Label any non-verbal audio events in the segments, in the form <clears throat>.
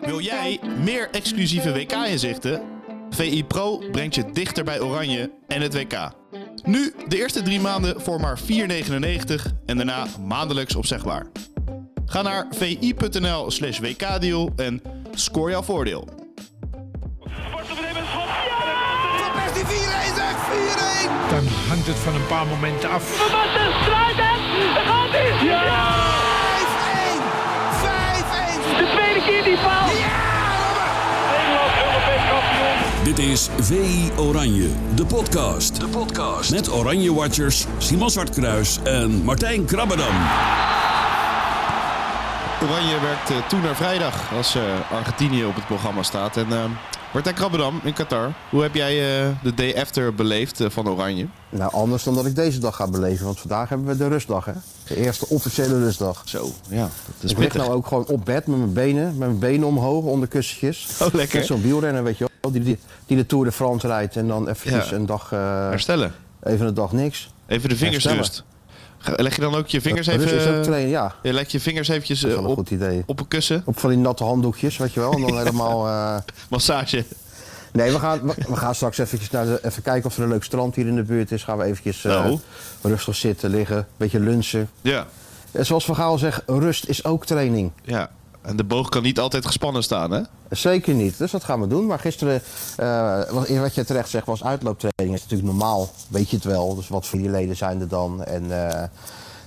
Wil jij meer exclusieve WK-inzichten? VI Pro brengt je dichter bij Oranje en het WK. Nu de eerste drie maanden voor maar 4,99 en daarna maandelijks opzegbaar. Ga naar vi.nl slash wkdeal en score jouw voordeel. Persie 4-1 zeg, 4-1! Dan hangt het van een paar momenten af. Wat een strijd, Daar gaat hij! Ja! Dit is VI Oranje, de podcast. De podcast. Met Oranje Watchers Simon Zwartkruis en Martijn Krabbedam. Oranje werkt eh, toe naar vrijdag als eh, Argentinië op het programma staat. En uh, Martijn Krabbedam in Qatar, hoe heb jij eh, de day after beleefd van Oranje? Nou, anders dan dat ik deze dag ga beleven. Want vandaag hebben we de rustdag, hè? De eerste officiële rustdag. Zo, ja, dat is ik lig nou ook gewoon op bed met mijn benen, met mijn benen omhoog onder kussentjes. Oh, lekker. Zo'n wielrenner, weet je wel, die, die, die de Tour de France rijdt en dan eventjes Ja. een dag, eh, Herstellen. even een dag niks. Even de vingers Herstellen. rust. Leg je dan ook je vingers even... is ook trainen, ja. Je legt je vingers eventjes eh, op, goed idee. op een kussen. Op van die natte handdoekjes, weet je wel. En dan helemaal... <laughs> eh, Massage. Nee, we gaan, we, we gaan straks eventjes naar de, even kijken of er een leuk strand hier in de buurt is. Gaan we eventjes eh, Nou. rustig zitten, liggen, een beetje lunchen. Ja. En zoals Van Gaal zegt, rust is ook training. ja. En de boog kan niet altijd gespannen staan, hè? Zeker niet, dus dat gaan we doen. Maar gisteren, eh, wat- je terecht zegt, was uitlooptraining. Dat is natuurlijk normaal, weet je het wel. Dus wat voor je leden zijn er dan? En eh,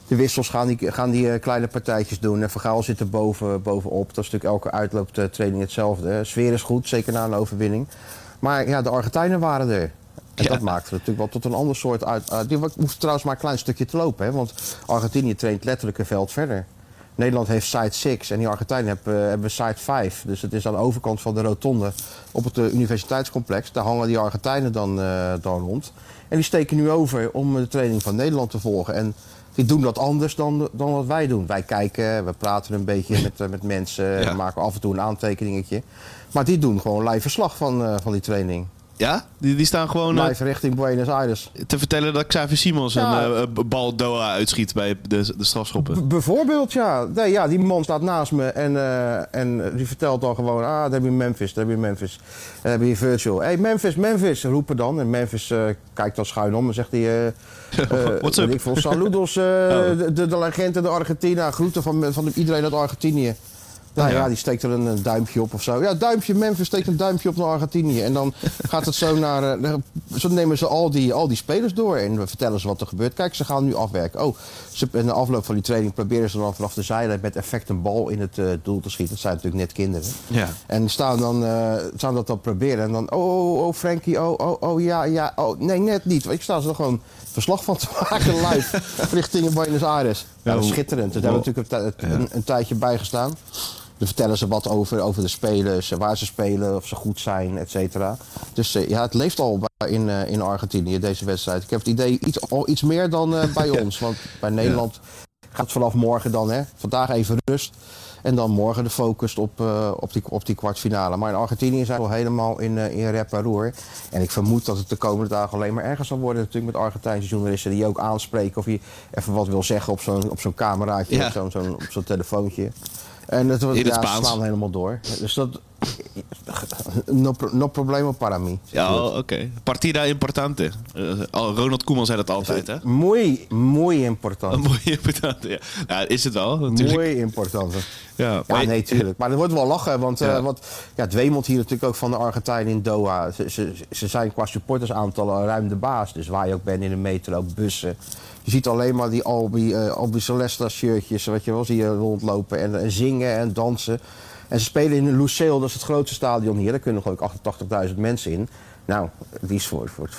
de wissels gaan die, gaan die eh, kleine partijtjes doen. En Vergaal zit er boven, bovenop. Dat is natuurlijk elke uitlooptraining hetzelfde. hè. Sfeer is goed, zeker na een overwinning. Maar ja, de Argentijnen waren er. En Ja. dat maakte het natuurlijk wel tot een ander soort uit. uit- die hoeft trouwens maar een klein stukje te lopen. Hè, want Argentinië traint letterlijk een veld verder. Nederland heeft site 6 en die Argentijnen hebben, hebben site 5. Dus het is aan de overkant van de rotonde op het eh, universiteitscomplex. Daar hangen die Argentijnen dan, eh, dan rond. En die steken nu over om de training van Nederland te volgen. En die doen dat anders dan, dan wat wij doen. Wij kijken, we praten een beetje met, eh, met mensen, Ja. maken af en toe een aantekeningetje. Maar die doen gewoon live verslag van, van die training. Ja? Die, die staan gewoon eh, Live richting Buenos Aires. te vertellen dat Xavier Simons Ja. een eh, bal Doha uitschiet bij de, de strafschoppen. B- bijvoorbeeld, ja. Nee, ja. Die man staat naast me en, eh, en die vertelt dan gewoon... Ah, daar heb je Memphis, daar heb je Memphis. Daar heb je Virtual. hey, Memphis, Memphis, roepen dan. En Memphis eh, kijkt dan schuin om en zegt hij... eh <laughs> eh, What's up? Ik veel, saludos, eh, <laughs> Oh. de, de, de legende de Argentina. Groeten van, van iedereen uit Argentinië. Nou ja. Ja. die steekt er een, een duimpje op of zo. Ja, duimpje, Memphis steekt een duimpje op naar Argentinië. En dan <laughs> gaat het zo naar... eh, zo nemen ze al die, al die spelers door en we vertellen ze wat er gebeurt. Kijk, ze gaan nu afwerken. Oh, ze, in de afloop van die training proberen ze dan vanaf de zijlijn met effect een bal in het eh, doel te schieten. Dat zijn natuurlijk net kinderen. Ja. En staan dan, eh, staan dat dan proberen. En dan, oh, oh, oh, Frankie, oh, oh, oh, ja, ja, oh, nee, net niet. Ik sta ze er gewoon verslag van te <laughs> maken live <laughs> richting Buenos Aires. Ja, Ja, dat is hoe- schitterend. Daar hebben we natuurlijk een, een tijdje bij gestaan. Dan vertellen ze wat over, over de spelers, waar ze spelen, of ze goed zijn, et cetera. Dus eh, ja, het leeft al in, eh, in Argentinië, deze wedstrijd. Ik heb het idee iets, al iets meer dan eh, bij <laughs> ons. Want bij Nederland gaat het vanaf morgen dan, hè. Vandaag even rust. En dan morgen de focus op, eh, op, die, op die kwartfinale. Maar in Argentinië zijn we al helemaal in, eh in rep en roer. En ik vermoed dat het de komende dagen alleen maar erger zal worden. Natuurlijk met Argentijnse journalisten die je ook aanspreken. Of je even wat wil zeggen op zo'n op zo'n cameraatje, Ja. op zo'n zo'n op zo'n telefoontje. En het, het ja, ze Spaans. slaan helemaal door. Dus dat... No, no problema para mí. Ja, oh, oké. Partida importante. Eh, al- Ronald Koeman zei dat altijd, hè? Muy, muy importante. <laughs> Een mooie importante, ja. ja. Is het wel, natuurlijk. Muy importante. Ja, Ja, maar- nee, tuurlijk. Maar er wordt wel lachen, want, eh Ja. want ja, het wemelt hier natuurlijk ook van de Argentijnen in Doha. Ze, ze, ze zijn qua supportersaantallen ruim de baas. Dus waar je ook bent in de metro, bussen. Je ziet alleen maar die Albi, eh Albi Celesta shirtjes, wat je wel, zie je rondlopen en, en zingen en dansen. En ze spelen in Lucille, dat is het grootste stadion hier. Daar kunnen geloof ik 88.000 mensen in. Nou, die is voor, voor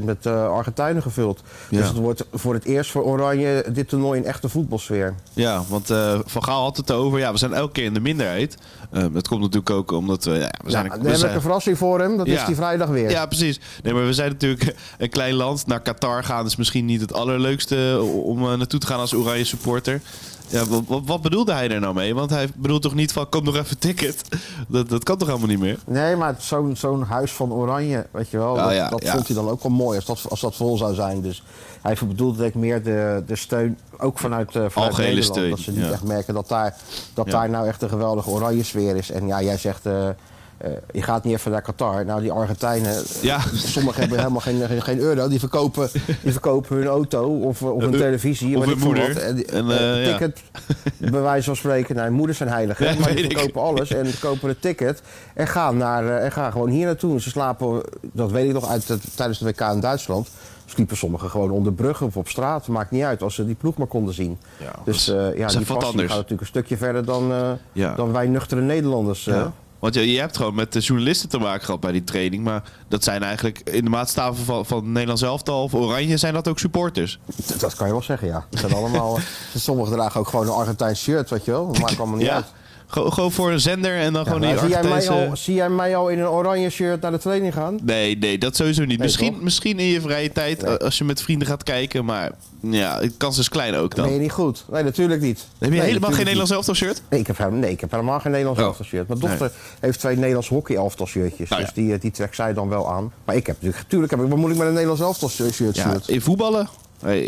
80% met eh, Argentijnen gevuld. Ja. Dus het wordt voor het eerst voor Oranje dit toernooi een echte voetbalsfeer. Ja, want eh, Van Gaal had het over, ja, we zijn elke keer in de minderheid. Eh, dat komt natuurlijk ook omdat we, ja, we zijn... We zijn- ik een verrassing voor hem. Dat Ja. is die vrijdag weer. Ja, precies. Nee, maar we zijn natuurlijk <laughs> een klein land. Naar Qatar gaan is misschien niet het allerleukste om naartoe te gaan als oranje supporter. Ja, wat, wat, bedoelde hij er nou mee? Want hij bedoelt toch niet van, kom nog even ticket? Dat, dat kan toch helemaal niet meer? Nee, maar zo'n zo'n huis van Oranje, weet je wel, Oh, dat, ja, dat ja. vond hij dan ook wel mooi als dat, als dat vol zou zijn. Dus hij bedoelde denk ik meer de, de steun, ook vanuit, eh vanuit Algehele Nederland. steun, dat ze niet echt merken dat daar, dat daar nou echt een geweldige Oranje sfeer is. En ja, jij zegt, eh, eh, je gaat niet even naar Qatar. Nou, die Argentijnen, Ja. sommigen hebben helemaal geen, geen, geen euro. Die verkopen, die verkopen hun auto of, of hun Eh, televisie. of hun moeder. wat. En En, eh, eh, ja. ticket, bij wijze van spreken. Nou, moeders zijn heilig, Ja, maar die ik. verkopen alles en kopen een ticket en gaan, naar, eh, en gaan gewoon hier naartoe. Ze slapen, dat weet ik nog uit tijdens de WK in Duitsland. Sliepen sommigen gewoon onder bruggen of op straat. Maakt niet uit, als ze die ploeg maar konden zien. Ja, dus eh, dat ja, die passie gaat natuurlijk een stukje verder dan, eh, Ja. dan wij nuchtere Nederlanders. eh. Ja. Want je, je hebt gewoon met de journalisten te maken gehad bij die training. Maar dat zijn eigenlijk in de maatstaven van, van Nederlands elftal of Oranje zijn dat ook supporters. Dat kan je wel zeggen, ja. Het zijn allemaal, <laughs> sommigen dragen ook gewoon een Argentijns shirt, weet je wel. Dat maakt allemaal niet uit. Gewoon voor een zender en dan Ja, gewoon die zie, jij mij al, zie jij mij al in een oranje shirt naar de training gaan? Nee, nee, dat sowieso niet. misschien, toch? misschien in je vrije tijd Nee. eh, als je met vrienden gaat kijken. Maar ja, de kans is klein ook Dan dan. niet goed. Nee, natuurlijk niet. Heb je Nee, helemaal geen natuurlijk Nederlands elftal shirt? Nee, ik heb, helemaal- nee, ik heb helemaal geen Nederlands Oh. elftal shirt. Mijn dochter heeft twee Nederlands hockey elftal shirtjes. Nou ja. Dus die, eh, die trekt zij dan wel aan. Maar ik heb natuurlijk, tuurlijk heb ik, wat moet ik met een Nederlands elftal shirt? Ja, in voetballen?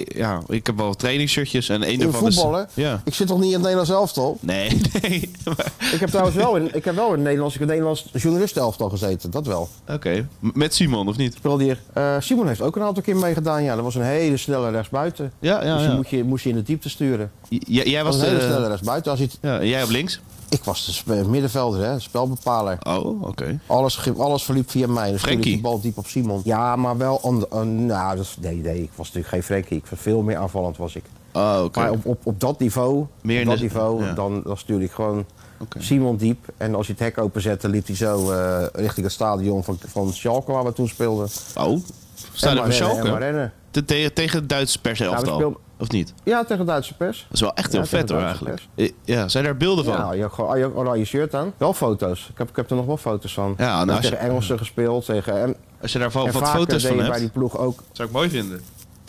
Ja, ik heb wel trainingsshirtjes en een In daarvan is- voetballen? Ja. Ik zit toch niet in het Nederlands elftal? Nee, <laughs> nee. maar- Ik heb trouwens wel in, ik heb wel in Nederlands, ik heb Nederlands journalistenelftal gezeten. Dat wel. Oké. Met Simon, of niet? Speelde hier. Eh, Simon heeft ook een aantal keer meegedaan. Ja, dat was een hele snelle rechtsbuiten. Ja, ja, dus ja. moet je, moest je in de diepte sturen. J- jij- was was een hele snelle de... rechtsbuiten. Als je Ja, jij op links? Ik was de middenvelder, hè, spelbepaler. Oh, oké. Alles, alles verliep via mij. Dus Frenkie. die bal diep op Simon. Ja, maar wel... an- nou, dat, is- nee, nee, ik was natuurlijk geen Frenkie. Ik was veel meer aanvallend was ik. Oh, oké. Maar op, op, op dat niveau, Meer op in dat de- niveau ja. dan, dan stuurde ik gewoon Oké. Simon diep. En als je het hek openzette, liep hij zo eh, richting het stadion van, van Schalke waar we toen speelden. Oh, staat En er maar voor rennen, en maar Schalke? rennen. Te- Tegen, tegen het Duitse Ja, we speelden- of niet? Ja, tegen de Duitse pers. Dat is wel echt heel Ja, vet hoor, eigenlijk. Ja, zijn daar beelden van? Ja, je had gewoon je oranje shirt aan. Wel foto's. Ik heb, ik heb er nog wel foto's van. Ja, nou, als je- tegen Engelsen gespeeld. Tegen, en, Als je daar wat foto's deed van je hebt, bij die ploeg ook zou ik mooi vinden.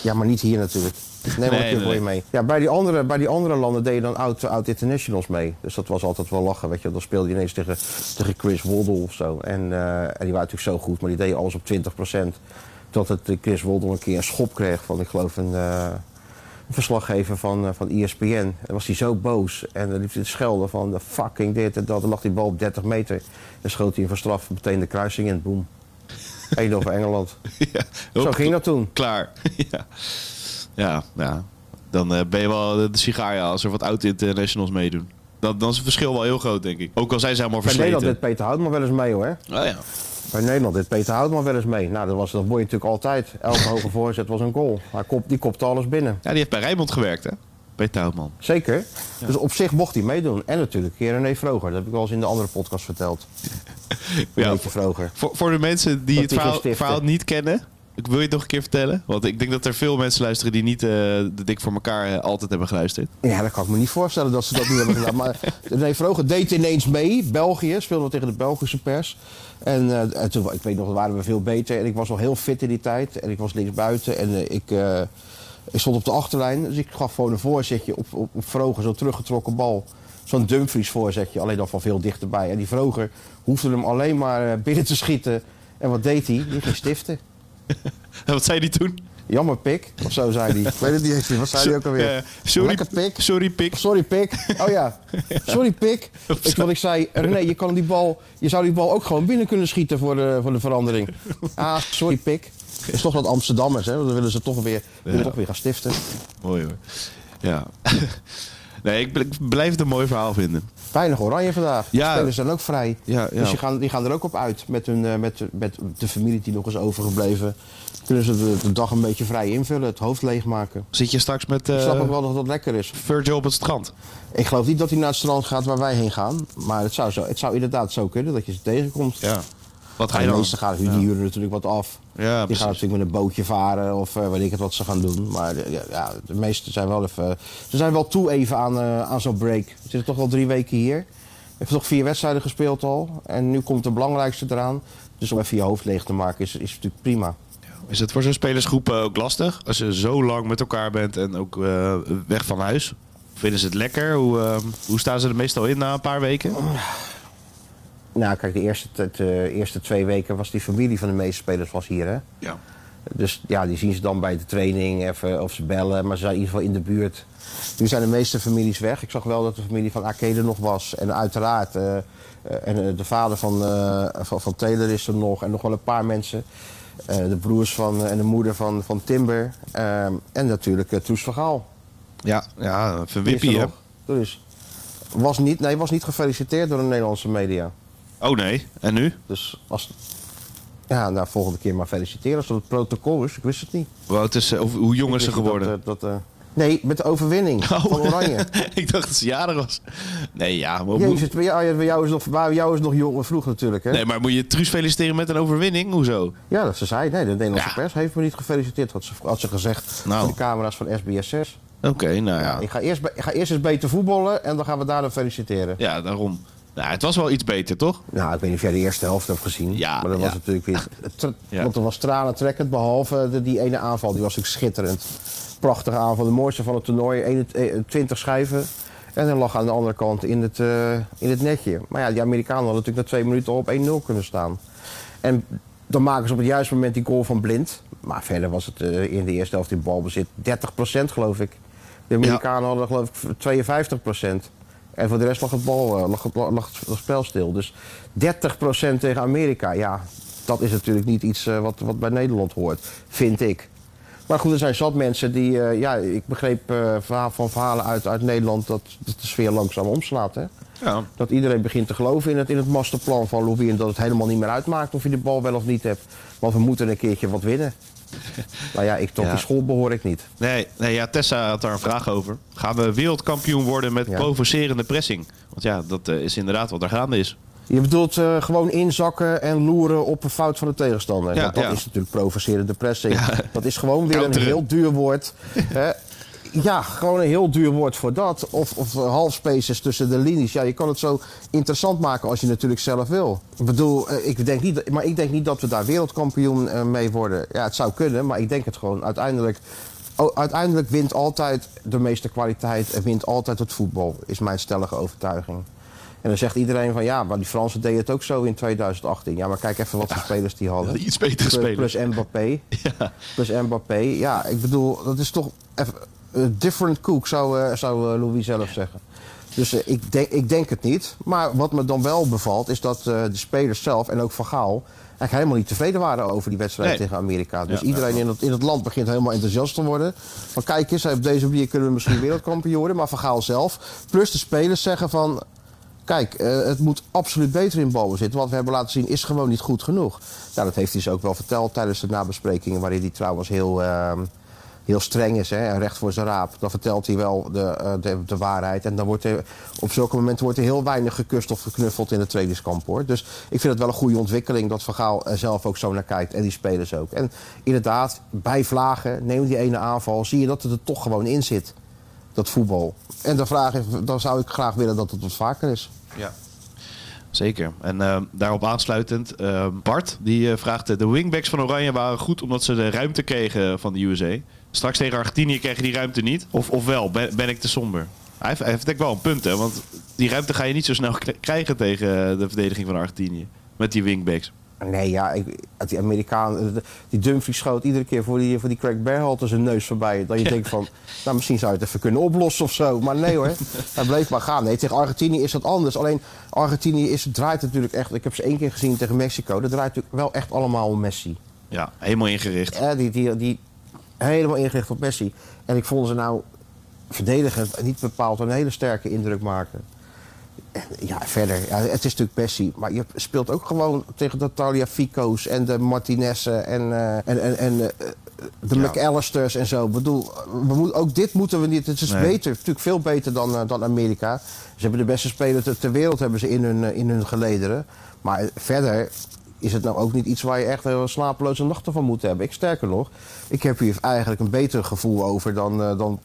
Ja, maar niet hier natuurlijk. Neem maar Nee, een keer nee, je mee. Ja, bij die, andere, bij die andere landen deed je dan oud, oud internationals mee. Dus dat was altijd wel lachen, weet je. Dan speelde je ineens tegen, tegen Chris Waddle of zo. En, eh, en die waren natuurlijk zo goed, maar die deden alles op 20%. Tot het Chris Waddle een keer een schop kreeg van, ik geloof, een, eh, een verslaggever van, eh, van ESPN. En was hij zo boos. En dan liep hij te schelden van, de fucking dit en dat. Dan lag die bal op 30 meter. En schoot hij een straf meteen de kruising in. Boom. 1 <laughs> over Engeland. ja, Zo ging dat toen. Klaar. <laughs> ja. ja, ja. Dan eh, ben je wel de sigaar ja, als er wat oud internationals meedoen. Dan, dan is het verschil wel heel groot, denk ik. Ook al zijn ze helemaal Bij Nederland deed Peter Houtman wel eens mee hoor. Oh ja. Bij Nederland deed Peter Houtman wel eens mee. Nou, dat, was, dat word je natuurlijk altijd. Elke <laughs> hoge voorzet was een goal. Hij kop, die kopte alles binnen. ja, die heeft bij Rijnmond gewerkt, hè? Bij Touwman. Zeker. Dus op zich mocht hij meedoen. En natuurlijk René Vroger. Dat heb ik wel eens in de andere podcast verteld. <laughs> Een Ja, beetje Vroger. Voor, voor de mensen die Dat het verhaal, verhaal niet kennen, wil je het nog een keer vertellen. Want ik denk dat er veel mensen luisteren die niet eh, de Dik voor elkaar eh, altijd hebben geluisterd. Ja, dat kan ik me niet voorstellen dat ze dat niet hebben gedaan. Maar <laughs> René Vroger deed ineens mee. België speelde tegen de Belgische pers. En, eh, en toen, ik weet nog, waren we veel beter. En ik was al heel fit in die tijd. En ik was linksbuiten. En ik, ik stond op de achterlijn. Dus ik gaf gewoon een voorzetje op, op, op Vroger. Zo'n teruggetrokken bal. Zo'n Dumfries voorzetje. Alleen dan van veel dichterbij. En die Vroger hoefde hem alleen maar binnen te schieten. En wat deed hij? Die ging stiften. En <laughs> wat zei die toen? Jammer pik. Of zo zei hij. <laughs> Ik weet het niet eens. Wat zei hij ook alweer? Eh, sorry, Lekker pik. Sorry, pik. Sorry, Pik. Oh ja. <laughs> Sorry, Pik. Ik, wat ik zei, René, je, kan die bal, je zou die bal ook gewoon binnen kunnen schieten voor de, voor de verandering. Ah, sorry, Pik. Dat is toch wat Amsterdammers, hè? Dan willen ze toch weer, willen toch weer gaan stiften. Mooi hoor. Ja. Nee, ik bl- ik blijf het een mooi verhaal vinden. Weinig oranje vandaag. De Ja. spelers zijn ook vrij. Ja, ja. Dus die gaan, die gaan er ook op uit. Met, hun, eh, met, met de familie die nog is overgebleven. Kunnen ze de, de dag een beetje vrij invullen. Het hoofd leegmaken. Zit je straks met Ik snap ook eh wel dat dat lekker is. Virgil op het strand? Ik geloof niet dat hij naar het strand gaat waar wij heen gaan. Maar het zou, zo, het zou inderdaad zo kunnen dat je ze tegenkomt. Ja. Wat ga Ja, je de dan? meesten gaan, die huren natuurlijk wat af. Ja, die gaan natuurlijk met een bootje varen of eh, weet ik het wat ze gaan doen. Maar de, ja, ja, de meesten zijn wel even... Ze zijn wel toe even aan, eh, aan zo'n break. We zitten toch wel drie weken hier. We hebben toch vier wedstrijden gespeeld al. En nu komt de belangrijkste eraan. Dus om even je hoofd leeg te maken is, is natuurlijk prima. Is het voor zo'n spelersgroep eh, ook lastig? Als je zo lang met elkaar bent en ook eh, weg van huis? Vinden ze het lekker? Hoe, hoe staan ze er meestal in na een paar weken? Nou, kijk, de eerste, de eerste twee weken was die familie van de meeste spelers was hier, hè? Ja. Dus ja, die zien ze dan bij de training even, of ze bellen, maar ze zijn in ieder geval in de buurt. Nu zijn de meeste families weg. Ik zag wel dat de familie van Arcade nog was. En uiteraard, eh, eh, en, eh, de vader van, van, van Taylor is er nog. En nog wel een paar mensen. De broers van, en de moeder van, van Timber. Ehm, en natuurlijk uh, Troes van Gaal. Ja, ja van Die is Wippie, er hè? Dus was niet, nee, was niet gefeliciteerd door de Nederlandse media. Oh nee, en nu? Dus als... Ja, nou, volgende keer maar feliciteren als dat het protocol is. Ik wist het niet. Hoe, is, ze- of hoe jong is ze geworden? Dat, eh, dat, eh, nee, met de overwinning Oh. van Oranje. <laughs> ik dacht dat ze jarig was. Nee, ja, maar, moet- Jezus, bij jou, bij jou is nog, bij jou is nog jong en vroeg natuurlijk. Hè? nee, maar moet je Truus feliciteren met een overwinning? Hoezo? Ja, dat ze zei. Nee, de Nederlandse Ja. pers heeft me niet gefeliciteerd, had ze, had ze gezegd. Nou. Voor de camera's van SBS 6. Oké, nou ja. Ik, ga eerst, ik ga eerst eens beter voetballen en dan gaan we daarna feliciteren. Ja, daarom. Nou, het was wel iets beter, toch? Nou, ik weet niet of jij de eerste helft hebt gezien. Ja, maar dat was natuurlijk weer... Ja. Want er was tranentrekkend, behalve de, die ene aanval. Die was natuurlijk schitterend. Prachtige aanval, de mooiste van het toernooi. 21 schijven. En dan lag aan de andere kant in het, eh, in het netje. Maar ja, die Amerikanen hadden natuurlijk na twee minuten al op 1-0 kunnen staan. En dan maken ze op het juiste moment die goal van blind. Maar verder was het eh, in de eerste helft in balbezit 30% geloof ik. De Amerikanen hadden geloof ik 52%. En voor de rest lag het, bal, eh, lag het, lag het spel stil. Dus 30% tegen Amerika, ja, dat is natuurlijk niet iets eh, wat, wat bij Nederland hoort, vind ik. Maar goed, er zijn zat mensen die, eh, ja, ik begreep eh, verhaal- van verhalen uit, uit Nederland dat, dat de sfeer langzaam omslaat. Hè? Ja. Dat iedereen begint te geloven in het, in het masterplan van Louis en dat het helemaal niet meer uitmaakt of je de bal wel of niet hebt. Want we moeten een keertje wat winnen. <laughs> nou ja, ik tot Ja. die school behoor ik niet. Nee, nee, ja, Tessa had daar een vraag over. Gaan we wereldkampioen worden met Ja. provocerende pressing? Want ja, dat eh, is inderdaad wat er gaande is. Je bedoelt eh, gewoon inzakken en loeren op een fout van de tegenstander. Ja, dat ja. is natuurlijk provocerende pressing. Ja. Dat is gewoon weer een heel duur woord. <laughs> Hè? Ja, gewoon een heel duur woord voor dat. Of, of half spaces tussen de linies. Ja, je kan het zo interessant maken als je natuurlijk zelf wil. Ik bedoel, eh, ik denk niet, dat- maar ik denk niet dat we daar wereldkampioen eh, mee worden. Ja, het zou kunnen, maar ik denk het gewoon uiteindelijk. Oh, uiteindelijk wint altijd de meeste kwaliteit en wint altijd het voetbal, is mijn stellige overtuiging. En dan zegt iedereen van ja, maar die Fransen deden het ook zo in 2018. Ja, maar kijk even wat voor spelers die hadden. Iets betere Plus- spelers. Plus Mbappé. <laughs> Ja. Plus Mbappé. Ja, ik bedoel, dat is toch even different cook, zou, eh, zou eh, Louis zelf zeggen. Dus eh, ik, denk, ik denk het niet. Maar wat me dan wel bevalt, is dat eh, de spelers zelf en ook Van Gaal... eigenlijk helemaal niet tevreden waren over die wedstrijd Nee. tegen Amerika. Dus Ja, iedereen in het, in het land begint helemaal enthousiast te worden. Van kijk eens, op deze manier kunnen we misschien wereldkampioen worden. Maar Van Gaal zelf, plus de spelers zeggen van... Kijk, eh, het moet absoluut beter in balbezit. Wat we hebben laten zien is gewoon niet goed genoeg. Nou, dat heeft hij ze ook wel verteld tijdens de nabesprekingen... waarin hij trouwens heel, ehm, heel streng is hè, en recht voor zijn raap. Dan vertelt hij wel de, eh, de, de waarheid. En dan wordt er, op zulke momenten wordt er heel weinig gekust of geknuffeld in het trainingskamp. Hoor. Dus ik vind het wel een goede ontwikkeling dat Van Gaal er zelf ook zo naar kijkt. En die spelers ook. En inderdaad, bij vlagen, neem die ene aanval... zie je dat het er toch gewoon in zit, dat voetbal. En dan, vraag ik, dan zou ik graag willen dat het wat vaker is. Ja. Zeker. En eh, daarop aansluitend, eh, Bart die eh, vraagt... eh, de wingbacks van Oranje waren goed omdat ze de ruimte kregen van de USA. Straks tegen Argentinië kregen die ruimte niet. Of, of wel, ben, ben ik te somber? Hij heeft, hij heeft denk ik wel een punt, hè. Want die ruimte ga je niet zo snel krijgen tegen de verdediging van Argentinië. Met die wingbacks. Nee, ja, ik, die Amerikaan, die Dumfries schoot iedere keer voor die, voor die Craig Berhalter zijn neus voorbij. Dat je denkt van, nou misschien zou je het even kunnen oplossen of zo. Maar nee hoor, <laughs> hij bleef maar gaan. Nee, tegen Argentinië is dat anders. Alleen Argentinië is, draait natuurlijk echt, ik heb ze één keer gezien tegen Mexico. Dat draait natuurlijk wel echt allemaal om Messi. Ja, helemaal ingericht. Eh, die, die, die helemaal ingericht op Messi. En ik vond ze nou verdedigend niet bepaald een hele sterke indruk maken. En ja, verder, ja, het is natuurlijk Messi. Maar je speelt ook gewoon tegen de Taliafico's en de Martinez'en en, eh, en, en, en eh, de Ja. McAllisters en zo. Ik bedoel, we moet, ook dit moeten we niet. Het is Nee. beter, natuurlijk veel beter dan, eh, dan Amerika. Ze hebben de beste speler ter, wereld hebben ze in hun, in hun gelederen. Maar verder is het nou ook niet iets waar je echt heel slapeloze nachten van moet hebben. Ik sterker nog, ik heb hier eigenlijk een beter gevoel over dan, eh, dan,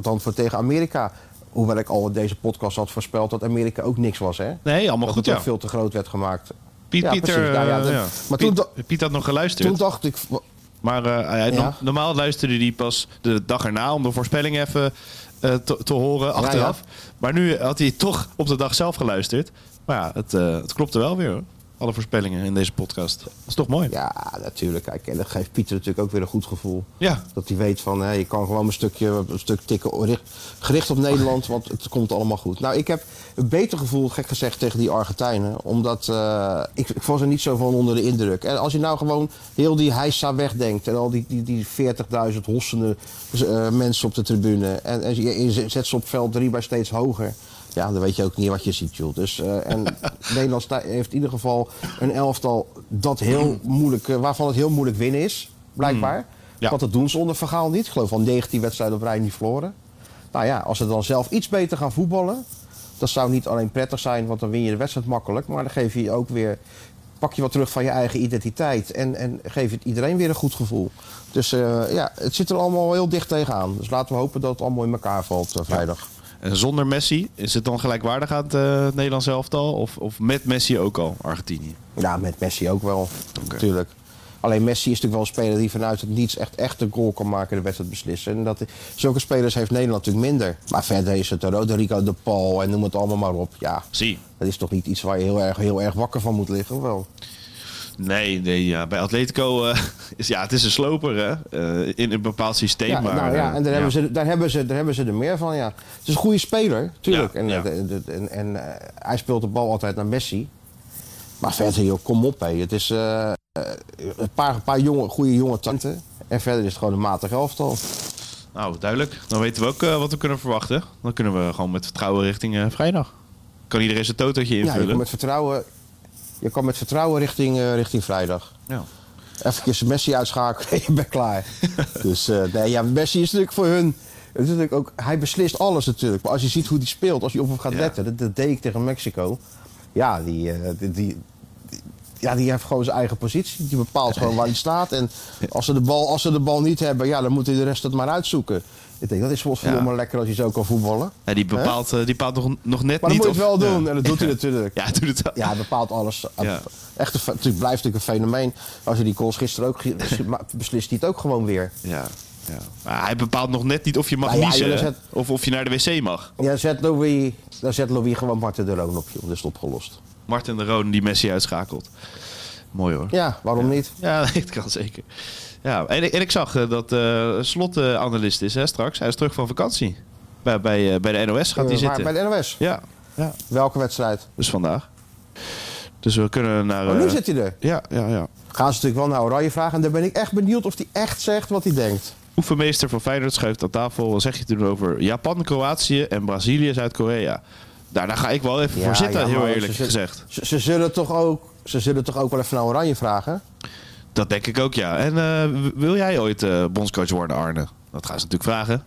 dan voor tegen Amerika. Hoewel ik al in deze podcast had voorspeld dat Amerika ook niks was, hè? Nee, allemaal dat goed, ja. ook veel te groot werd gemaakt. Piet, Ja, Pieter, precies. Nou ja, eh, dat- ja. maar Piet, toen Piet had nog geluisterd. Toen dacht ik, Maar eh, hij- Ja. no- normaal luisterde hij pas de dag erna om de voorspelling even eh, te, te horen achteraf. Maar nu had hij toch op de dag zelf geluisterd. Maar ja, het, eh, het klopte wel weer hoor. Alle voorspellingen in deze podcast. Dat is toch mooi? Ja, natuurlijk. Kijk, en dat geeft Pieter natuurlijk ook weer een goed gevoel. Ja. Dat hij weet van, hé, je kan gewoon een stukje, een stuk tikken richt- gericht op Nederland, want het komt allemaal goed. Nou, ik heb een beter gevoel, gek gezegd, tegen die Argentijnen. Omdat eh, ik, ik was er niet zo van onder de indruk. En als je nou gewoon heel die heisa wegdenkt en al die, die, die 40.000 hossende eh, mensen op de tribune. En, en je, je zet ze op veld drie bij steeds hoger. Ja, dan weet je ook niet wat je ziet, joh. Dus, eh, en <laughs> Nederland heeft in ieder geval een elftal dat heel moeilijk, eh, waarvan het heel moeilijk winnen is, blijkbaar. Ja. Want dat doen ze onder Vergaal niet. Ik geloof al 19 wedstrijden op rij niet verloren. Nou ja, als ze dan zelf iets beter gaan voetballen, dat zou niet alleen prettig zijn, want dan win je de wedstrijd makkelijk, maar dan geef je ook weer, pak je wat terug van je eigen identiteit en, en geef het iedereen weer een goed gevoel. Dus eh, ja, het zit er allemaal heel dicht tegenaan. Dus laten we hopen dat het allemaal in elkaar valt vrijdag. En zonder Messi, is het dan gelijkwaardig aan het eh, Nederlands elftal? Of, of met Messi ook al, Argentinië? Ja, met Messi ook wel, natuurlijk. Alleen Messi is natuurlijk wel een speler die vanuit het niets echt, echt een goal kan maken en de wedstrijd beslissen. En dat, zulke spelers heeft Nederland natuurlijk minder. Maar verder is het Roderigo de Paul en noem het allemaal maar op. Ja, Zie. dat is toch niet iets waar je heel erg, heel erg wakker van moet liggen, wel? Nee, nee ja, bij Atletico uh, <laughs> is ja, het is een sloper hè? Uh, in een bepaald systeem. Ja, maar, nou, ja, en daar, uh, hebben ja. ze, daar, hebben ze, daar hebben ze er meer van, ja. Het is een goede speler, tuurlijk. Ja, en ja. en, en, en eh, hij speelt de bal altijd naar Messi. Maar verder, joh, kom op, hé. Het is eh, eh, een paar, een paar jonge, goede jonge talenten. En verder is het gewoon een matig elftal. Nou, duidelijk. Dan weten we ook eh, wat we kunnen verwachten. Dan kunnen we gewoon met vertrouwen richting eh, vrijdag. Kan iedereen zijn totootje Ja, je invullen? kan met vertrouwen, je kan met vertrouwen richting, eh, richting vrijdag. Ja. Even Messi uitschakelen en je bent klaar. <laughs> dus eh, nee, ja, Messi is natuurlijk voor hun... het is natuurlijk ook, hij beslist alles natuurlijk. Maar als je ziet hoe hij speelt, als je op hem gaat Ja. letten... Dat, dat deed ik tegen Mexico. Ja, die, eh, die, die, die- ja, die heeft gewoon zijn eigen positie. Die bepaalt gewoon waar hij staat. En als ze, de bal, als ze de bal niet hebben, ja, dan moet hij de rest het maar uitzoeken. Ik denk, dat is volgens mij maar lekker als je zo kan voetballen. Ja, die bepaalt, eh, die bepaalt nog, nog net Maar dan niet moet je het wel doen. En dat doet hij natuurlijk. <laughs> Ja, hij doet het wel. Ja, bepaalt alles. Echt een, het blijft natuurlijk een fenomeen. Als je die calls gisteren ook maar <laughs> beslist hij het ook gewoon weer. Ja, ja. Maar hij bepaalt nog net niet of je mag Nou ja, niezen zet- of of je naar de wc mag. Ja, zet Louis, dan zet Louis gewoon Marten de Roon op. Dat is het opgelost. Martin de Roon die Messi uitschakelt. Mooi hoor. Ja, waarom niet? Ja, <laughs> het kan zeker. Ja, en, en ik zag eh, dat eh Slot eh, analist is hè, straks. Hij is terug van vakantie. Bij, bij, eh, bij de NOS gaat hij maar zitten. bij de NOS. Ja, ja, Welke wedstrijd? dus vandaag. Dus we kunnen naar... Oh, nu zit hij er. Ja, ja, ja. Gaan ze natuurlijk wel naar Oranje vragen. En daar ben ik echt benieuwd of hij echt zegt wat hij denkt. Oefenmeester van Feyenoord schuift aan tafel. Wat zeg je toen over Japan, Kroatië en Brazilië, Zuid-Korea? Daar, daar ga ik wel even Ja, voor zitten, ja, heel maar eerlijk ze- gezegd. Ze, ze zullen toch ook, ze zullen toch ook wel even naar Oranje vragen? Dat denk ik ook, ja. En eh, wil jij ooit eh, bondscoach worden, Arne? Dat gaan ze natuurlijk vragen.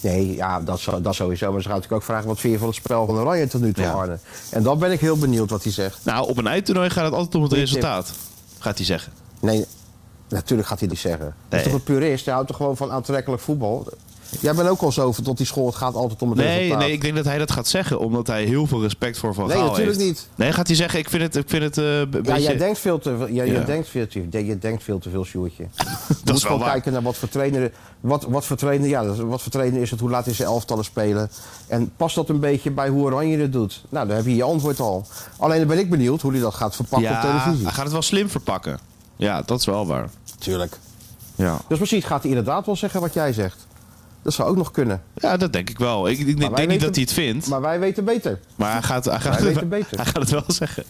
Nee, ja, dat, dat sowieso. Maar ze gaan natuurlijk ook vragen wat vind je van het spel van Oranje tot nu toe, Ja. Arne. En dan ben ik heel benieuwd wat hij zegt. Nou, op een eindtoernooi gaat het altijd om het resultaat. Gaat hij zeggen. Nee, natuurlijk gaat hij die zeggen. Hij Nee. is toch een purist? Hij houdt toch gewoon van aantrekkelijk voetbal? Jij bent ook al zo tot die school, het gaat altijd om het Nee, resultaat. nee, ik denk dat hij dat gaat zeggen, omdat hij heel veel respect voor Van Nee, Gaal natuurlijk heeft. niet. Nee, gaat hij zeggen, ik vind het, ik vind het een Ja, beetje... jij denkt veel te veel, jij, Ja. jij denkt veel te, jij denkt veel te veel, Sjoerdje. Je dat moet is wel gewoon waar. kijken naar wat voor trainer, wat, wat voor trainer, ja, wat voor trainer is het, hoe laat is zijn elftallen spelen. En past dat een beetje bij hoe Oranje het doet? Nou, dan heb je je antwoord al. Alleen dan ben ik benieuwd hoe hij dat gaat verpakken op Ja, televisie. hij gaat het wel slim verpakken. Ja, dat is wel waar. Tuurlijk. Ja. Dus misschien gaat hij inderdaad wel zeggen wat jij zegt. Dat zou ook nog kunnen. ja, dat denk ik wel. Ik, ik denk niet dat hij het vindt. Maar wij weten beter. Maar hij gaat, hij gaat, beter. hij gaat het wel zeggen.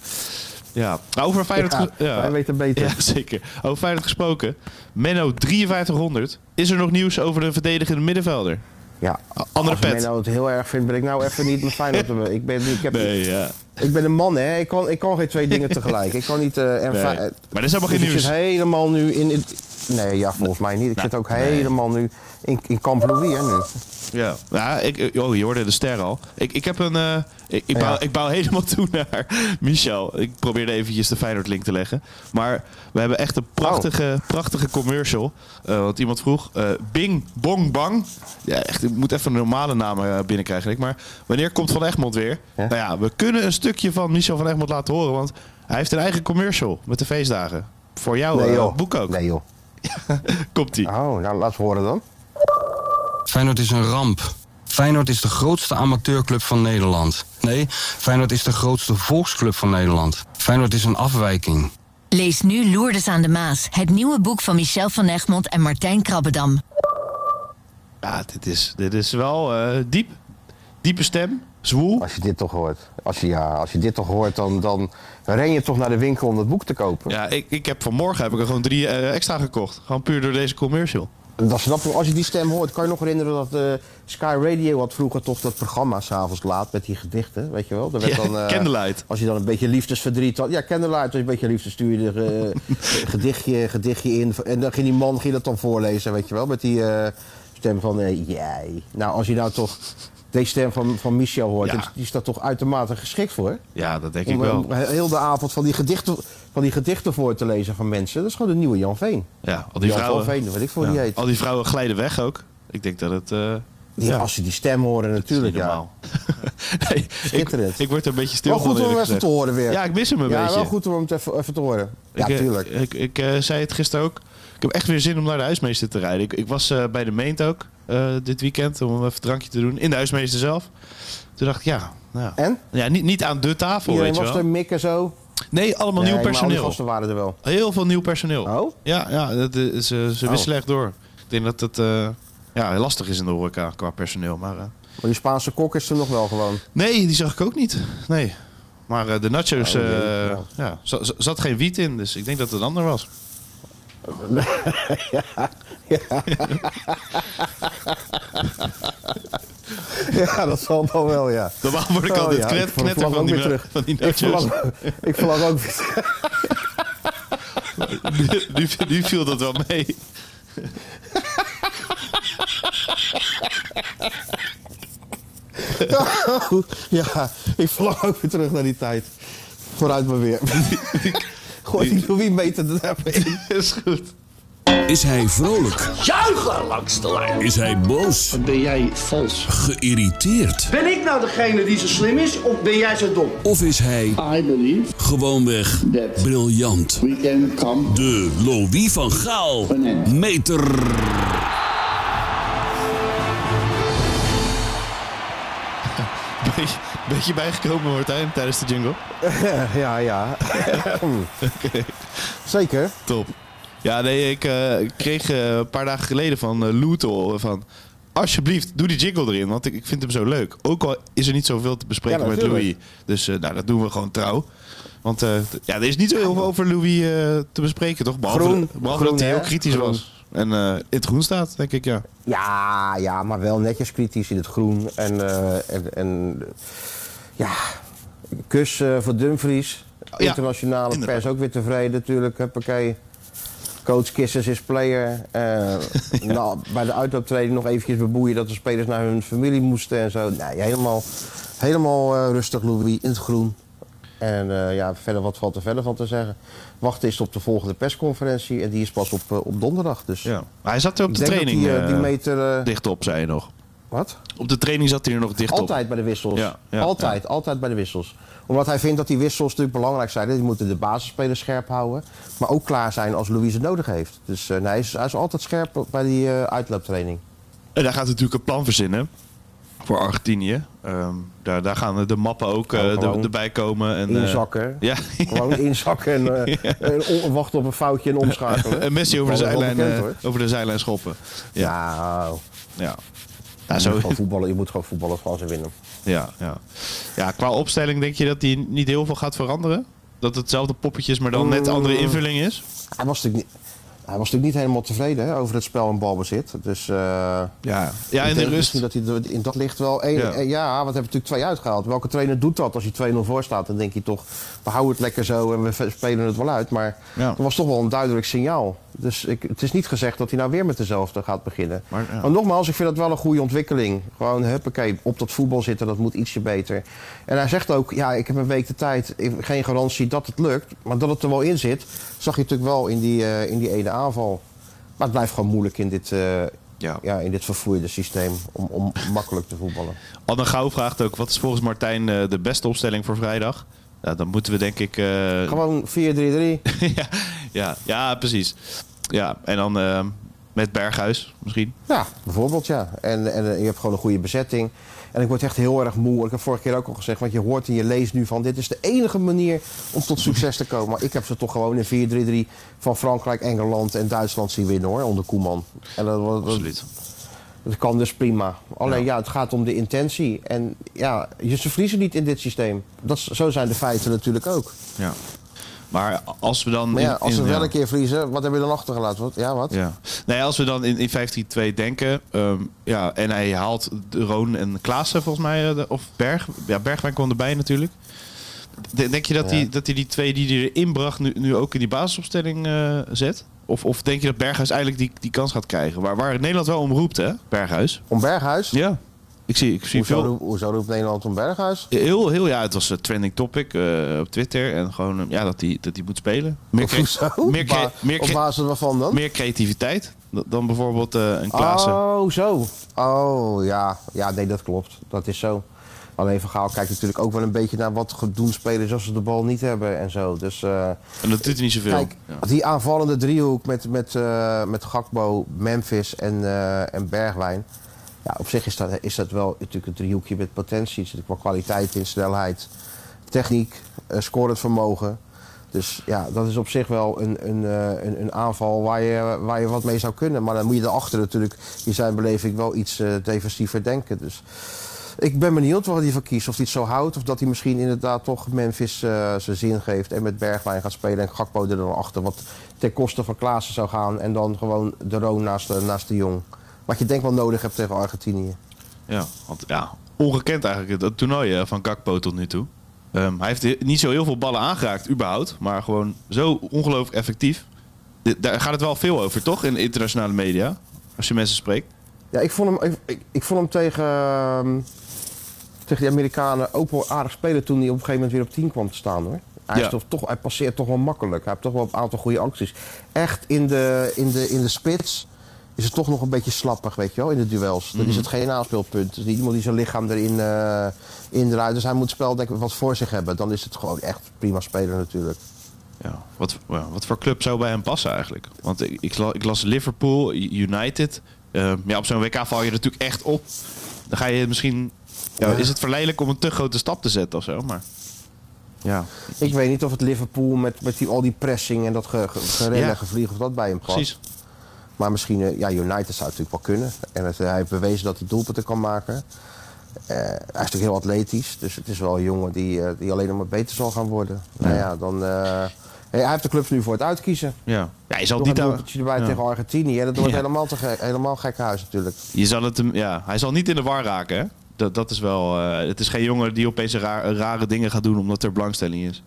Ja, Nou, over Feyenoord... Ja. Wij weten beter. <laughs> Ja, zeker. Over Feyenoord gesproken. Menno 5300. Is er nog nieuws over de verdedigende middenvelder? Ja. Andere Als pet. nou het heel erg vind, ben ik nou even niet met Feyenoord. te- ik, ben, ik, heb, Nee, ja. ik ben een man, hè. Ik kan, ik kan geen twee dingen tegelijk. Ik kan niet... eh, en Nee. Fey- Maar er is helemaal dus geen ik nieuws. zit helemaal nu in... in nee, ja, volgens mij niet. Ik Nou, zit ook nee. helemaal nu in, in Camp Louis, hè, nu. Ja, ja ik, oh, je hoorde de ster al. Ik, ik heb een. eh, ik, ik, bouw, Ja. ik bouw <laughs> helemaal toe naar Michel. Ik probeerde eventjes de Feyenoord-link te leggen. Maar we hebben echt een prachtige, prachtige commercial. Eh want iemand vroeg: eh, Bing Bong Bang. Ja, echt, ik moet even een normale naam eh, binnenkrijgen. denk ik. Maar wanneer komt Van Egmond weer? Ja. Nou ja, we kunnen een stukje van Michel van Egmond laten horen. Want hij heeft een eigen commercial met de feestdagen. Voor Nee, eh, joh. boek ook. Nee, joh. <laughs> Komt ie. Oh, nou, laat het horen dan. Feyenoord is een ramp. Feyenoord is de grootste amateurclub van Nederland. Nee, Feyenoord is de grootste volksclub van Nederland. Feyenoord is een afwijking. Lees nu Loerdes aan de Maas, het nieuwe boek van Michel van Egmond en Martijn Krabbedam. Ja, dit is, dit is wel eh, diep. Diepe stem, zwoel. Als je dit toch hoort. Als je, ja, als je dit toch hoort, dan, dan ren je toch naar de winkel om dat boek te kopen. Ja, ik, ik heb vanmorgen heb ik er gewoon drie eh, extra gekocht. Gewoon puur door deze commercial. Dat snap ik. Als je die stem hoort, kan je nog herinneren dat eh, Sky Radio had vroeger toch dat programma s'avonds laat met die gedichten, weet je wel? Er werd Ja, dan, eh, Candlelight. Als je dan een beetje liefdesverdriet had. Ja, Candlelight, als je een beetje liefde stuurde, eh, <laughs> gedichtje, gedichtje in. En dan ging die man ging dat dan voorlezen, weet je wel? Met die stem van jij. Nou, als je nou toch deze stem van, van Michel hoort, Ja. die is daar toch uitermate geschikt voor. Ja, dat denk ik wel. heel de avond van die, gedichten, van die gedichten voor te lezen van mensen. Dat is gewoon de nieuwe Jan Veen. Ja, al die Jan vrouwen. van Veen, weet ik hoe ja, die heet. Al die vrouwen glijden weg ook. Ik denk dat het. eh, Die, ja, Als ze die stem horen natuurlijk, ja. <laughs> nee, ik, ik word er een beetje stil Wel goed van. om hem even te horen weer. Ja, ik mis hem een ja, beetje. wel goed om hem te even, even te horen. Ja, ik, eh, tuurlijk. Ik, ik eh, zei het gisteren ook. Ik heb echt weer zin om naar de huismeester te rijden. Ik, ik was bij de Meent ook dit weekend om even een drankje te doen. In de huismeester zelf. Toen dacht ik, ja. Nou, En? ja niet, niet aan de tafel, Iedereen weet je was wel. er, Mick en zo. Nee, allemaal Nee, nieuw maar personeel. gasten waren er wel. Heel veel nieuw personeel. Oh? Ja, ja dat is, ze, ze Oh. wisselen echt door. Ik denk dat het eh, ja, lastig is in de horeca qua personeel. Maar, eh, Maar die Spaanse kok is er nog wel gewoon. nee, die zag ik ook niet. Nee. Maar eh, de nachos, Oh, eh, ja. ja, za- za- zat geen wiet in. Dus ik denk dat het een ander was. Ja, dat zal dan wel, ja. Normaal word ik Oh, altijd ja, knet, ik ver- knetter van die, weer terug. van die Ik verlang, ik verlang ook weer <laughs> nu, nu, nu viel dat wel mee. <laughs> Ja, ik verlang ook weer terug naar die tijd. Vooruit maar weer. <laughs> Gooi die Louis meter er even in. is goed. Is hij vrolijk? Juichen langs de lijn. Is hij boos? Ben jij vals? Geïrriteerd? Ben ik nou degene die zo slim is of ben jij zo dom? Of is hij I believe gewoonweg that briljant? we can come De Louis van Gaal meter. <laughs> <laughs> Beetje, bijgekomen, Martijn, tijdens de jingle. <laughs> Ja, ja. <laughs> Zeker. Top. Ja, nee, ik eh, kreeg eh, een paar dagen geleden van uh, van... Alsjeblieft, doe die jingle erin, want ik, ik vind hem zo leuk. Ook al is er niet zoveel te bespreken Ja, met. Louis. Dus nou, dat doen we gewoon trouw. Want ja, er is niet zo heel veel over Louis te bespreken, toch? Behalve, Groen. behalve Groen, dat hij heel kritisch Groen. was. En eh, in het groen staat, denk ik, ja. Ja, ja, maar wel netjes kritisch in het groen. En, eh, en, en ja, kus eh, voor Dumfries. Ja, Internationale inderdaad. pers ook weer tevreden natuurlijk. Huppakee. Coach Kissers is player. <laughs> Nou, bij de uitlooptraining nog eventjes beboeien dat de spelers naar hun familie moesten en zo. Nee, helemaal, helemaal rustig Louis in het groen. En ja, verder wat valt er verder van te zeggen. Wachten is op de volgende persconferentie en die is pas op, eh, op donderdag. Dus ja. Maar hij zat er op de training die, eh, die eh, meter... eh, dicht op, zei je nog. wat? Op de training zat hij er nog dicht op. Altijd bij de wissels. Ja, ja, altijd, altijd bij de wissels. Omdat hij vindt dat die wissels natuurlijk belangrijk zijn. Die moeten de basisspelers scherp houden. Maar ook klaar zijn als Louise het nodig heeft. Dus nee, hij, is, hij is altijd scherp bij die uitlooptraining. En daar gaat natuurlijk een plan verzinnen voor Argentinië. Ehm, daar, daar gaan de mappen ook eh, erbij komen. En, eh, Inzakken. <laughs> ja, Gewoon inzakken en, eh, <laughs> en wachten op een foutje en omschakelen. en Messi over de, zijlijn, bekend, over de zijlijn schoppen. Ja, Ja, oh. ja. Je, zo, moet gewoon voetballen, je moet gewoon voetballen gewoon ze winnen. ja, ja. ja, qua opstelling denk je dat die niet heel veel gaat veranderen? Dat het hetzelfde poppetje is, maar dan net Mm. andere invulling is? Hij was natuurlijk niet, hij was natuurlijk niet helemaal tevreden hè, over het spel en balbezit. Dus eh, Ja, ja Ik in de denk rust. misschien dat hij in dat licht wel. één- Ja. eh, ja, want we hebben natuurlijk twee uitgehaald. Welke trainer doet dat als je 2-0 voor staat? Dan denk je toch, we houden het lekker zo en we spelen het wel uit. Maar Ja. er was toch wel een duidelijk signaal. Dus ik, het is niet gezegd dat hij nou weer met dezelfde gaat beginnen. Maar, ja. Maar nogmaals, ik vind dat wel een goede ontwikkeling. Gewoon, huppakee, op dat voetbal zitten, dat moet ietsje beter. En hij zegt ook, ja, ik heb een week de tijd. Geen garantie dat het lukt. Maar dat het er wel in zit, zag je natuurlijk wel in die, eh, in die ene aanval. Maar het blijft gewoon moeilijk in dit, Ja. ja, in dit vervoerde systeem om, om makkelijk te voetballen. Anne Gouw vraagt ook, wat is volgens Martijn eh, de beste opstelling voor vrijdag? Ja, dan moeten we denk ik... eh, Gewoon 4-3-3. <laughs> ja, ja, ja, precies. Ja, en dan... Met Berghuis misschien. Ja, bijvoorbeeld ja. En, en eh, je hebt gewoon een goede bezetting. En ik word echt heel erg moe. Ik heb vorige keer ook al gezegd, want je hoort en je leest nu van... dit is de enige manier om tot succes te komen. Maar ik heb ze toch gewoon in 4-3-3 van Frankrijk, Engeland en Duitsland zien winnen hoor, onder Koeman. En dat, dat, Absoluut. dat kan dus prima. Alleen ja. het gaat om de intentie. En ja, je, ze verliezen niet in dit systeem. Dat, zo zijn de feiten natuurlijk ook. Ja. Maar als we dan... Maar ja, in- als in- wel ja. een keer verliezen, wat hebben we dan achtergelaten? Wat? Ja, wat? Ja. Nee, als we dan in, in 15-2 denken, ehm, ja, en hij haalt de Roon en Klaassen volgens mij, eh, de- of Berg, ja, Bergwijn kwam erbij natuurlijk. De- Denk je dat hij dat die, die twee die hij erin bracht nu, nu ook in die basisopstelling eh, zet? Of, of denk je dat Berghuis eigenlijk die, die kans gaat krijgen? Waar, waar Nederland wel om roept, hè? Berghuis. Om Berghuis? Ja. Ik zie, ik zie Hoezo, veel... roept- hoezo roept Nederland om Berghuis? Heel, heel, ja, het was een trending topic eh, op Twitter. En gewoon, eh, ja, dat hij dat die moet spelen. Meer, hoezo? meer, Ba- meer, Op basis waarvan dan? meer creativiteit dan- bijvoorbeeld eh, een Klaassen. Oh, zo. Oh, ja. Ja, nee, dat klopt. Dat is zo. Alleen Van Gaal kijkt natuurlijk ook wel een beetje naar wat doen spelers als ze de bal niet hebben en zo. Dus eh, En dat doet niet zoveel. kijk, Ja. die aanvallende driehoek met, met, eh, met Gakbo, Memphis en, eh, en Bergwijn. Ja, op zich is dat, is dat wel natuurlijk een driehoekje met potentie. Er zit qua kwaliteit in, snelheid, techniek, eh scorend vermogen. Dus ja, dat is op zich wel een, eh, een, een aanval waar je, waar je wat mee zou kunnen. Maar dan moet je erachter natuurlijk in zijn beleving wel iets eh, defensiever denken. Dus ik ben benieuwd wat hij van kiest. Of hij het zo houdt of dat hij misschien inderdaad toch Memphis zijn zin geeft. En met Bergwijn gaat spelen en Gakpo er dan achter. Wat ten koste van Klaassen zou gaan. En dan gewoon de Roon naast de Jong. Wat je denk wel nodig hebt tegen Argentinië. Ja, want ja, ongekend eigenlijk dat toernooi eh, van Gakpo tot nu toe. Ehm, hij heeft he- niet zo heel veel ballen aangeraakt, überhaupt. Maar gewoon zo ongelooflijk effectief. Daar gaat het wel veel over, toch? In de internationale media. Als je mensen spreekt. Ja, ik vond hem, ik, ik, ik vond hem tegen, ehm, tegen die Amerikanen ook wel aardig spelen toen hij op een gegeven moment weer op 10 kwam te staan hoor. Hij, Ja. is toch, toch, hij passeert toch wel makkelijk. Hij heeft toch wel een aantal goede acties. Echt in de, in de, in de spits is het toch nog een beetje slappig, weet je wel, in de duels. Dan is het geen aanspeelpunt. Is niet iemand die zijn lichaam erin uh, indraait. Dus hij moet het spel denk ik wat voor zich hebben. Dan is het gewoon echt prima speler natuurlijk. Ja, wat, wat voor club zou bij hem passen eigenlijk? Want ik, ik, la- ik las Liverpool, United. Ehm, ja, op zo'n WK val je natuurlijk echt op. Dan ga je misschien... Ja. Is het verleidelijk om een te grote stap te zetten of zo? Maar ja, Ik weet niet of het Liverpool met, met die, al die pressing en dat ge, ge, gerennen Ja. en gevlieg of dat bij hem past. precies. Maar misschien, eh, ja, United zou het natuurlijk wel kunnen. En het, hij heeft bewezen dat hij doelpunten kan maken. Eh, hij is natuurlijk heel atletisch, dus het is wel een jongen die, eh, die alleen nog maar beter zal gaan worden. Nou ja, dan... eh, hij heeft de clubs nu voor het uitkiezen. Ja. ja, je zal Nog een niet aan... doelpuntje erbij ja. tegen Argentinië. En dat wordt Ja. helemaal, te ge- helemaal gek huis natuurlijk. Je zal het ja, hij zal niet in de war raken, hè? Dat, dat is wel... eh, het is geen jongen die opeens rare dingen gaat doen omdat er belangstelling is.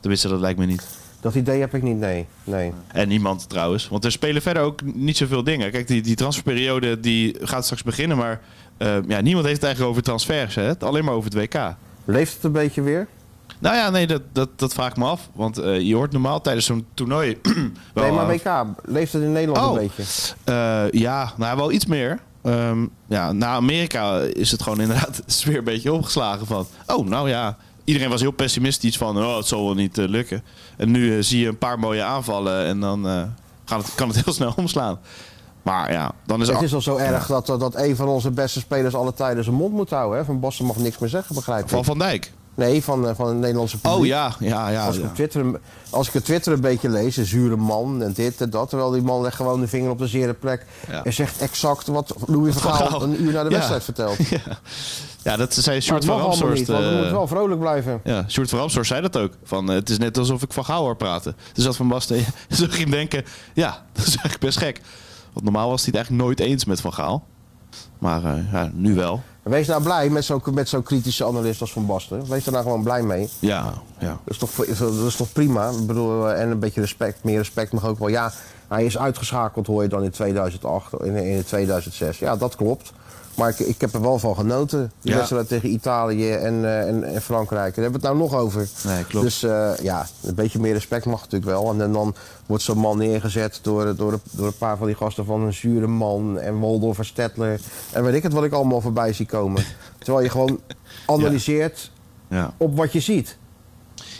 Tenminste, dat lijkt me niet. Dat idee heb ik niet, nee. nee. En niemand trouwens. Want er spelen verder ook niet zoveel dingen. Kijk, die, die transferperiode die gaat straks beginnen. Maar eh, ja, niemand heeft het eigenlijk over transfers. Hè? Alleen maar over het WK. Leeft het een beetje weer? Nou ja, nee, dat, dat, dat vraag ik me af. Want eh, je hoort normaal tijdens zo'n toernooi... <clears throat> wel, nee, maar WK, leeft het in Nederland Oh. een beetje? Eh, ja, nou wel iets meer. Ehm, ja, na Amerika is het gewoon <laughs> inderdaad weer een beetje opgeslagen van... Oh, nou ja, iedereen was heel pessimistisch van... Oh, het zal wel niet eh, lukken. En nu eh, zie je een paar mooie aanvallen en dan eh, gaat het, kan het heel <laughs> snel omslaan. Maar ja, dan is... Het is al zo erg dat, dat een van onze beste spelers alle tijden zijn mond moet houden. Hè? Van Basten mag niks meer zeggen, begrijp ik. Van Van Dijk. Nee, van, eh, van het Nederlandse publiek. Oh ja, ja, ja. Als ik, ja. op Twitter, een- als ik op Twitter een beetje lees, een zure man en dit en dat. Terwijl die man legt gewoon de vinger op de zere plek. Ja. En zegt exact wat Louis van Gaal een uur na de wedstrijd vertelt. <laughs> Ja. dat zei Sjoerd het van Ramshorst. niet, want we moeten wel vrolijk blijven. Ja, Sjoerd van Ramshorst zei dat ook. Van, eh, het is net alsof ik van Gaal hoor praten. Dus dat Van Basten <laughs> je hem denken... Ja, <laughs> dat is eigenlijk best gek. Want normaal was hij het eigenlijk nooit eens met Van Gaal. Maar eh, ja, nu wel. Wees nou blij met zo'n met zo'n kritische analist als Van Basten. Wees er nou gewoon blij mee. Ja, ja. Dat is toch, dat is toch prima? Ik bedoel, eh, en een beetje respect, meer respect mag ook wel. Ja, hij is uitgeschakeld, hoor je dan in 2008, in, in 2006. Ja, dat klopt. Maar ik, ik heb er wel van genoten. Die Ja. wedstrijd tegen Italië en, eh, en, en Frankrijk. Daar hebben we het nou nog over. Nee, klopt. Dus eh, ja, een beetje meer respect mag natuurlijk wel. En, dan wordt zo'n man neergezet door, door, door een paar van die gasten van een zure man en Waldorf en Stettler. En weet ik het wat ik allemaal voorbij zie komen. <laughs> Terwijl je gewoon analyseert Ja, op wat je ziet.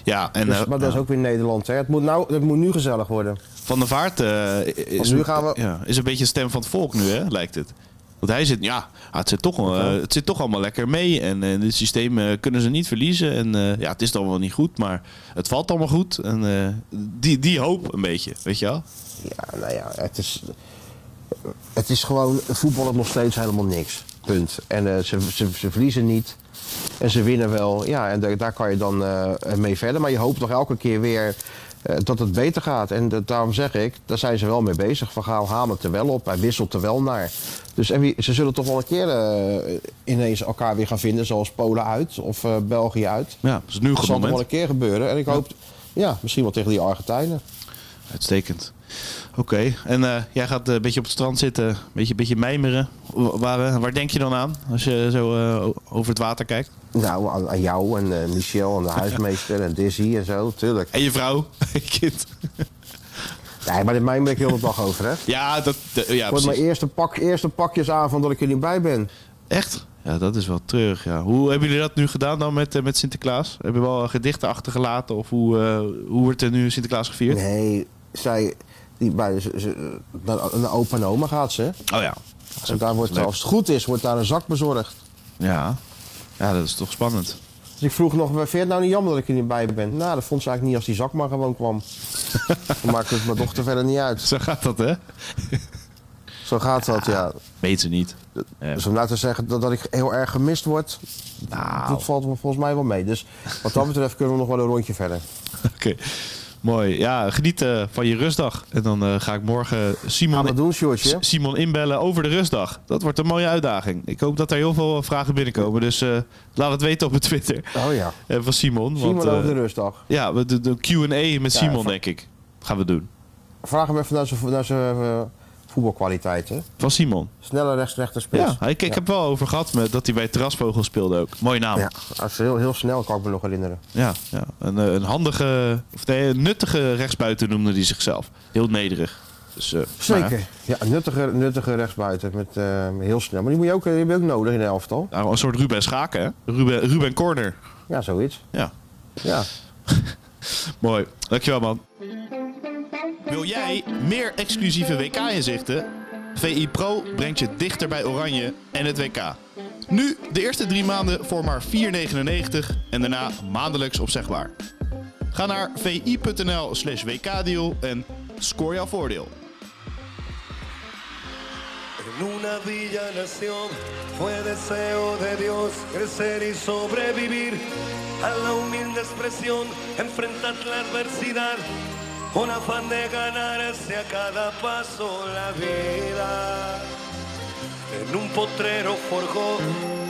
ja en Dus, eh, maar dat is ook weer Nederland. Hè? Het, moet nou, het moet nu gezellig worden. Van der Vaart eh, is, nu gaan we- ja, is een beetje de stem van het volk nu, hè, lijkt het. Want hij zit, ja, het zit toch, eh, het zit toch allemaal lekker mee. En eh, dit systeem eh, kunnen ze niet verliezen. En ja, het is dan wel niet goed, maar het valt allemaal goed. En die, die hoop een beetje, weet je wel? Ja, nou ja, het is, het is gewoon voetballen nog steeds helemaal niks. Punt. En ze, ze, ze verliezen niet. En ze winnen wel. Ja, en da- daar kan je dan mee verder. Maar je hoopt toch elke keer weer dat het beter gaat. En dat- daarom zeg ik, daar zijn ze wel mee bezig. Van Gaal hamert er wel op. Hij wisselt er wel naar. Dus en wie, ze zullen toch wel een keer eh, ineens elkaar weer gaan vinden. Zoals Polen uit of eh, België uit. Ja, dat is nu Dat zal toch wel een keer gebeuren. En ik hoop, ja, misschien wel tegen die Argentijnen. Uitstekend. Oké, en eh, jij gaat een beetje op het strand zitten, een beetje, beetje mijmeren. Waar, eh, waar denk je dan aan als je zo eh, over het water kijkt? Nou, aan, aan jou en eh, Michel en de huismeester en Dizzy en zo, tuurlijk. En je vrouw, <laughs> kind. Nee, maar dit mij ben ik heel de dag over, hè. Ja, dat, ja Wordt mijn precies. eerste, pak, eerste pakjes aan van dat ik er niet bij ben. Echt? Ja, dat is wel treurig. Ja. Hoe hebben jullie dat nu gedaan dan met, eh, met Sinterklaas? Heb je wel gedichten achtergelaten of hoe, eh, hoe wordt er nu Sinterklaas gevierd? Nee, zij, die, bij, ze, ze- naar een opa en oma gaat ze. Oh ja. En daar wordt, leuk. als het goed is, wordt daar een zak bezorgd. Ja. Ja, dat is toch spannend. Dus ik vroeg nog, vind je het nou niet jammer dat ik er niet bij ben? Nou, dat vond ze eigenlijk niet als die zak maar gewoon kwam. <laughs> Dan maakt het mijn dochter verder niet uit. Zo gaat dat, hè? Zo gaat dat, ja. Weet ze niet. Dus om nou te zeggen dat, dat ik heel erg gemist word, Nou, dat valt me volgens mij wel mee. Dus wat dat betreft kunnen we nog wel een rondje verder. <laughs> oké. Mooi. Ja, geniet eh, van je rustdag. En dan eh, ga ik morgen Simon, doen, Simon inbellen over de rustdag. Dat wordt een mooie uitdaging. Ik hoop dat er heel veel vragen binnenkomen. Dus eh, laat het weten op het Twitter Oh ja. <laughs> eh, van Simon. Simon want, eh, over de rustdag. Ja, we doen de Q&A met Ja, Simon, denk ik. Gaan we doen. Vraag hem even naar zijn, eh, voetbalkwaliteiten. Van Simon. Snelle rechts, rechter spits. Ja, ik, ik heb wel over gehad met, dat hij bij Terrasvogel speelde ook. Mooie naam. Ja, is heel, heel snel, kan ik me nog herinneren. Ja, ja. Een, eh, een handige, of nee, een nuttige rechtsbuiten noemde hij zichzelf. Heel nederig. Dus, eh, maar ja, Zeker. Ja, een nuttige, nuttige rechtsbuiten. Met, eh, heel snel. Maar die moet je ook, die heb je ook nodig in de elftal. nou, een soort Ruben Schaken, hè? Ruben, Ruben Corner. Ja, zoiets. Ja, Ja. <laughs> mooi. Dankjewel, man. Wil jij meer exclusieve WK-inzichten? VI Pro brengt je dichter bij Oranje en het WK. Nu de eerste drie maanden voor maar 4,99 en daarna maandelijks opzegbaar. Ga naar vi.nl slash wkdeal en score jouw voordeel. En una villa nación fue deseo de Dios crecer y sobrevivir a la humilde expresión, enfrentar la adversidad con afán de ganarse a cada paso la vida. En un potrero forjó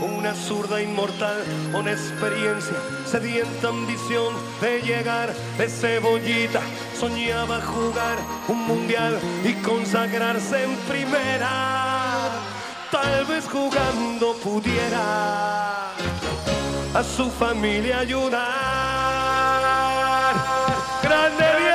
una zurda inmortal con experiencia, sedienta ambición de llegar de cebollita. Soñaba jugar un mundial y consagrarse en primera. Tal vez jugando pudiera a su familia ayudar. ¡Grande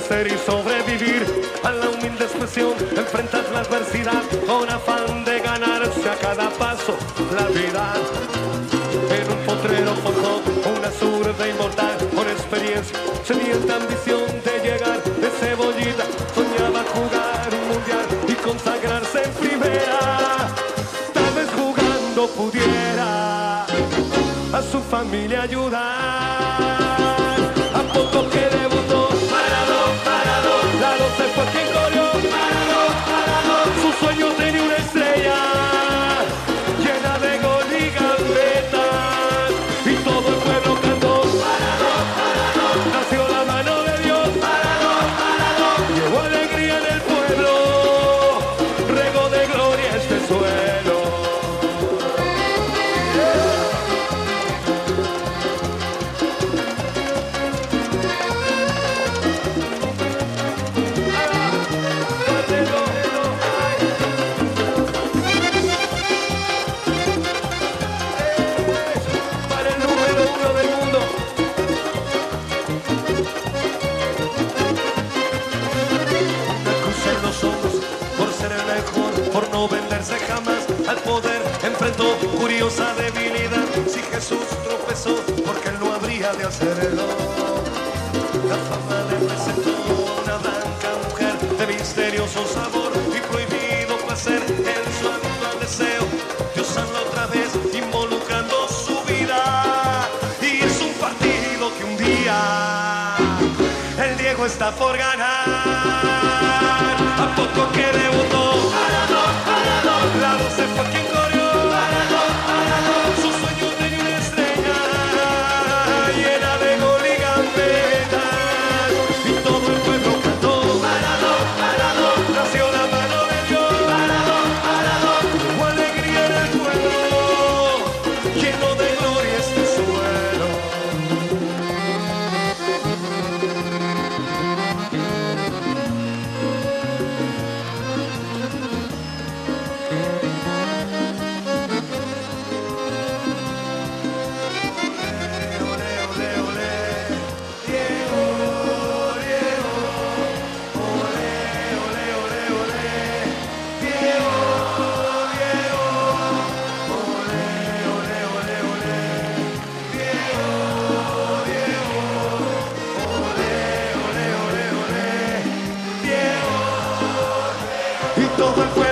crecer y sobrevivir a la humilde expresión, enfrentar la adversidad con afán de ganarse a cada paso la vida. En un potrero forjó una zurda inmortal con experiencia, sedienta ambición de llegar de cebollita. Soñaba jugar un mundial y consagrarse en primera. Tal vez jugando pudiera a su familia ayudar. La fama le presentó una blanca mujer de misterioso sabor y prohibido placer en su anual deseo. Dios anda otra vez involucrando su vida. Y es un partido que un día el Diego está por ganar. ¿A poco que debo todo el fuego.